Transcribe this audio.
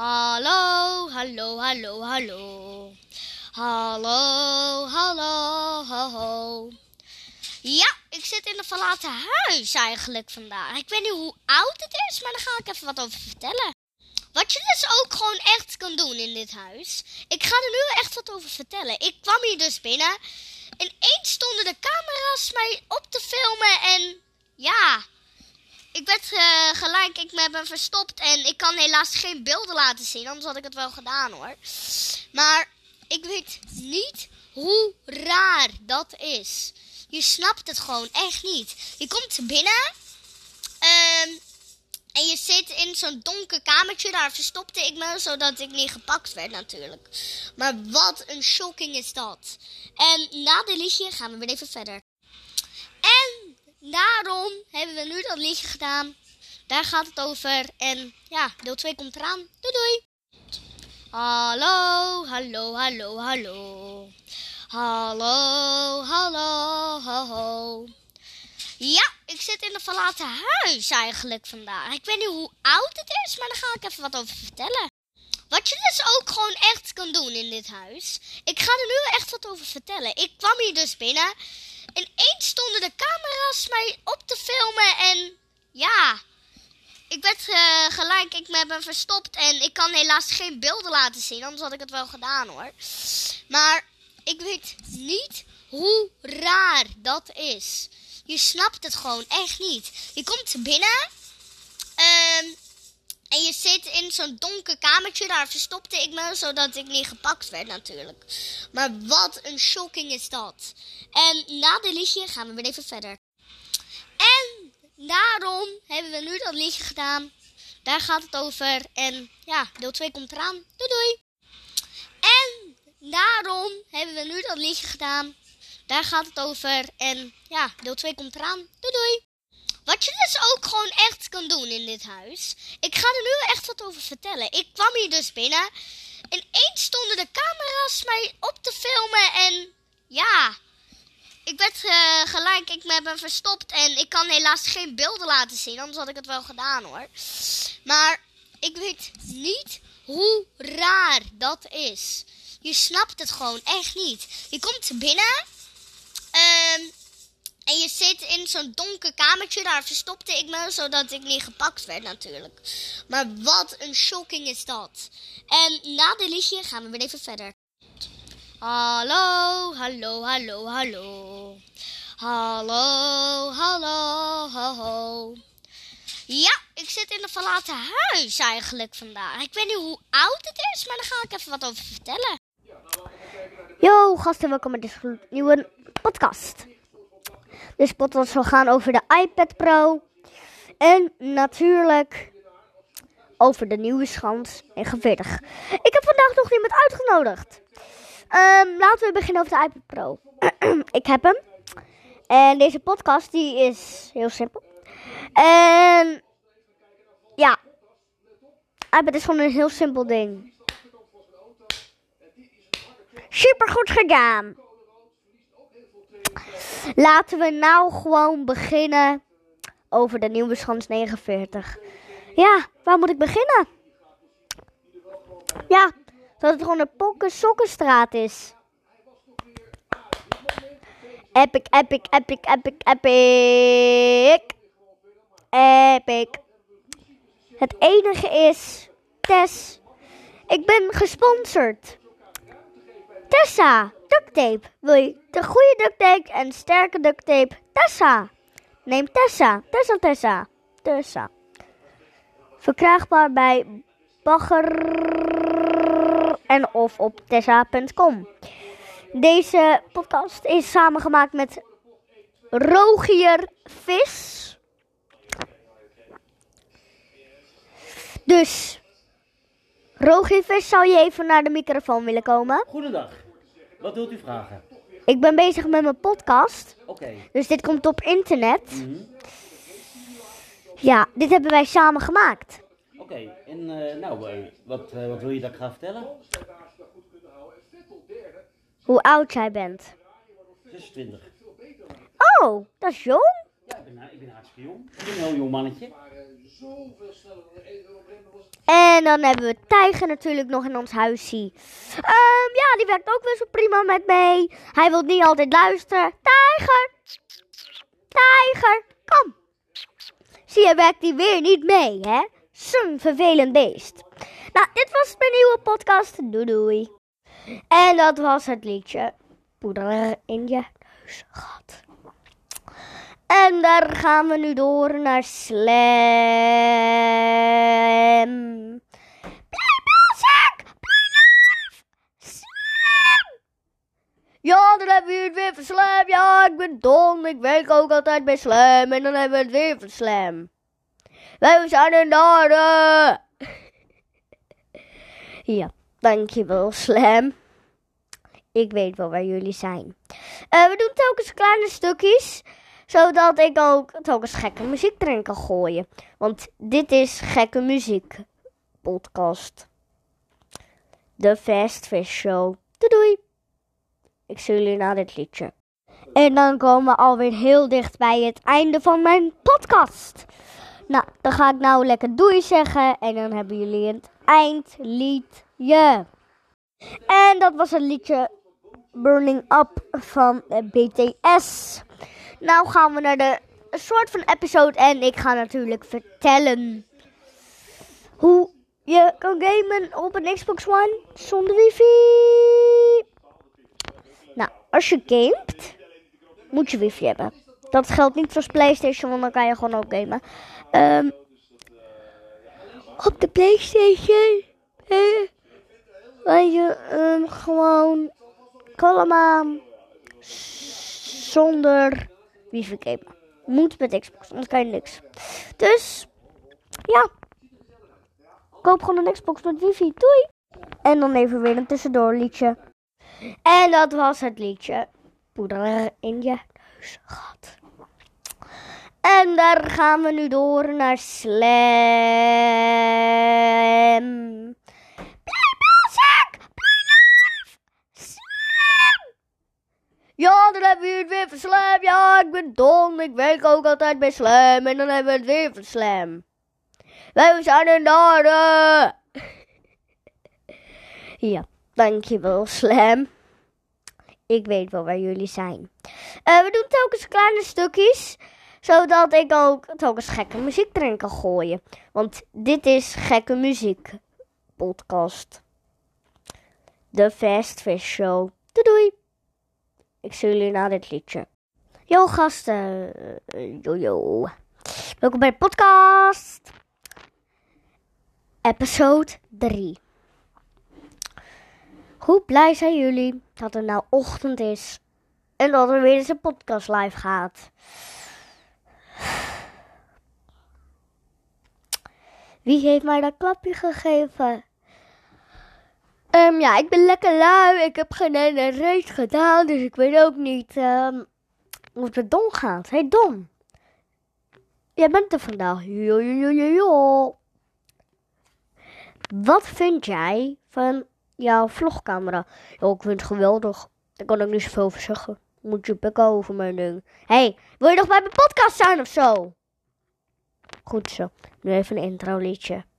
Hallo, hallo, hallo, hallo. Hallo, hallo, ho. Ja, ik zit in een verlaten huis eigenlijk vandaag. Ik weet niet hoe oud het is, maar daar ga ik even wat over vertellen. Wat je dus ook gewoon echt kan doen in dit huis. Ik ga er nu echt wat over vertellen. Ik kwam hier dus binnen. Ineens stonden de camera's mij op te filmen en ja, ik werd eh, gelijk, ik me ben verstopt en ik kan helaas geen beelden laten zien, anders had ik het wel gedaan hoor. Maar ik weet niet hoe raar dat is. Je snapt het gewoon echt niet. Je komt binnen ehm, en je zit in zo'n donker kamertje. Daar verstopte ik me, zodat ik niet gepakt werd natuurlijk. Maar wat een shocking is dat. En na dit liedje gaan we weer even verder. Daarom hebben we nu dat liedje gedaan. Daar gaat het over. En ja, deel 2 komt eraan. Doei doei. Hallo, hallo, hallo, hallo. Hallo, hallo, ho. Ja, ik zit in een verlaten huis eigenlijk vandaag. Ik weet niet hoe oud het is, maar daar ga ik even wat over vertellen. Wat je dus ook gewoon echt kan doen in dit huis. Ik ga er nu echt wat over vertellen. Ik kwam hier dus binnen. Ineens stonden de camera's mij op te filmen en ja, ik werd eh, gelijk, ik me ben verstopt en ik kan helaas geen beelden laten zien, anders had ik het wel gedaan hoor. Maar ik weet niet hoe raar dat is. Je snapt het gewoon echt niet. Je komt binnen ehm, en je zit in zo'n donker kamertje. Daar verstopte ik me, zodat ik niet gepakt werd natuurlijk. Maar wat een shocking is dat. En na dit liedje gaan we weer even verder. En daarom hebben we nu dat liedje gedaan. Daar gaat het over. En ja, deel 2 komt eraan. Doei doei. En daarom hebben we nu dat liedje gedaan. Daar gaat het over. En ja, deel 2 komt eraan. Doei doei. Wat je dus ook gewoon echt kan doen in dit huis. Ik ga er nu echt wat over vertellen. Ik kwam hier dus binnen. Ineens stonden de camera's mij op te filmen en ja, ik werd eh, gelijk, ik me ben verstopt en ik kan helaas geen beelden laten zien, anders had ik het wel gedaan hoor. Maar ik weet niet hoe raar dat is. Je snapt het gewoon echt niet. Je komt binnen ehm, en je zit in zo'n donker kamertje. Daar verstopte ik me, zodat ik niet gepakt werd natuurlijk. Maar wat een shocking is dat. En na dit liedje gaan we weer even verder. Hallo, hallo, hallo, hallo. Hallo, hallo, ho. Ja, ik zit in een verlaten huis eigenlijk vandaag. Ik weet niet hoe oud het is, maar daar ga ik even wat over vertellen. Yo gasten, welkom bij deze nieuwe podcast. Deze podcast zal gaan over de iPad Pro. En natuurlijk over de nieuwe schans 49. Ik heb vandaag nog niemand uitgenodigd. Ehm, laten we beginnen over de iPad Pro. ik heb hem. En deze podcast die is heel simpel. En ja, iPad is gewoon een heel simpel ding. Super goed gedaan. Laten we nou gewoon beginnen over de nieuwe schans 49. Ja, waar moet ik beginnen? Ja, dat het gewoon een pokken sokkenstraat is. Epic, epic, epic, epic, epic. Epic. Het enige is, Tess, ik ben gesponsord. Tessa, duct tape. Wil je de goede duct tape en sterke duct tape? Tessa. Neem Tessa. Tessa, Tessa. Tessa. Verkrijgbaar bij Bagger en of op tessa.com. Deze podcast is samengemaakt met Rogier Vis. Dus, Rogier Vis, zou je even naar de microfoon willen komen? Goedendag. Wat wilt u vragen? Ik ben bezig met mijn podcast, Oké. dus dit komt op internet. Mhm. Ja, dit hebben wij samen gemaakt. Oké, en eh, nou, eh, wat, eh, wat wil je dat ik ga vertellen? Hoe oud jij bent. 26. Oh, dat is jong. Ja, ik ben, ik ben hartstikke jong. Ik ben een heel jong mannetje. En dan hebben we Tijger natuurlijk nog in ons huisje. Ehm, ja, die werkt ook wel zo prima met mee. Hij wil niet altijd luisteren. Tijger! Tijger, kom! Zie je, werkt hij weer niet mee, hè? Zo'n vervelend beest. Nou, dit was mijn nieuwe podcast. Doei doei. En dat was het liedje Poeder in je gehad. En daar gaan we nu door naar Slam. Play music! Play live! Slam! Ja, dan hebben we het weer van Slam. Ja, ik ben dom. Ik werk ook altijd bij Slam. En dan hebben we het weer van Slam. Wij zijn orde. ja, dankjewel Slam. Ik weet wel waar jullie zijn. Eh, we doen telkens kleine stukjes zodat ik ook telkens gekke muziek erin kan gooien. Want dit is gekke muziek podcast. De Fast Fish Show. Doei doei. Ik zie jullie na dit liedje. En dan komen we alweer heel dicht bij het einde van mijn podcast. Nou, dan ga ik nou lekker doei zeggen. En dan hebben jullie het eindliedje. En dat was het liedje Burning Up van BTS. Nou gaan we naar de soort van episode en ik ga natuurlijk vertellen hoe je kan gamen op een Xbox One zonder wifi. Als je gamet, moet je wifi hebben. Dat geldt niet voor PlayStation, want dan kan je gewoon ook gamen. Um, op de PlayStation kan je um, gewoon kalm zonder wifi gamen. Moet met Xbox, anders kan je niks. Dus, ja. Koop gewoon een Xbox met wifi. Doei! En dan even weer een tussendoor liedje. En dat was het liedje. Poeder in je neus gehad. En daar gaan we nu door naar Slam. Play! Slam! Ja, dan hebben we het weer van Slam. Ja, ik ben dom. Ik werk ook altijd bij Slam. En dan hebben we het weer van Slam. Wij zijn in de ja, dankjewel Slam. Ik weet wel waar jullie zijn. Uh, we doen telkens kleine stukjes. Zodat ik ook telkens gekke muziek erin kan gooien. Want dit is gekke muziek podcast. De Fast Fish Show. Doei doei. Ik zie jullie na dit liedje. Yo gasten. Yo yo. Welkom bij de podcast. Episode 3. Hoe blij zijn jullie dat het nou ochtend is en dat er weer eens een podcast live gaat? Wie heeft mij dat klapje gegeven? Um, ja, ik ben lekker lui. Ik heb geen ene race gedaan, dus ik weet ook niet um, hoe het Don gaat. Hey Don, jij bent er vandaag. Jo, jo, jo, jo. Wat vind jij van jouw vlogcamera? Ja, ik vind het geweldig. Daar kan ik niet zoveel over zeggen. Moet je bekken over mijn ding. hey, wil je nog bij mijn podcast zijn of zo? Goed zo. Nu even een intro liedje.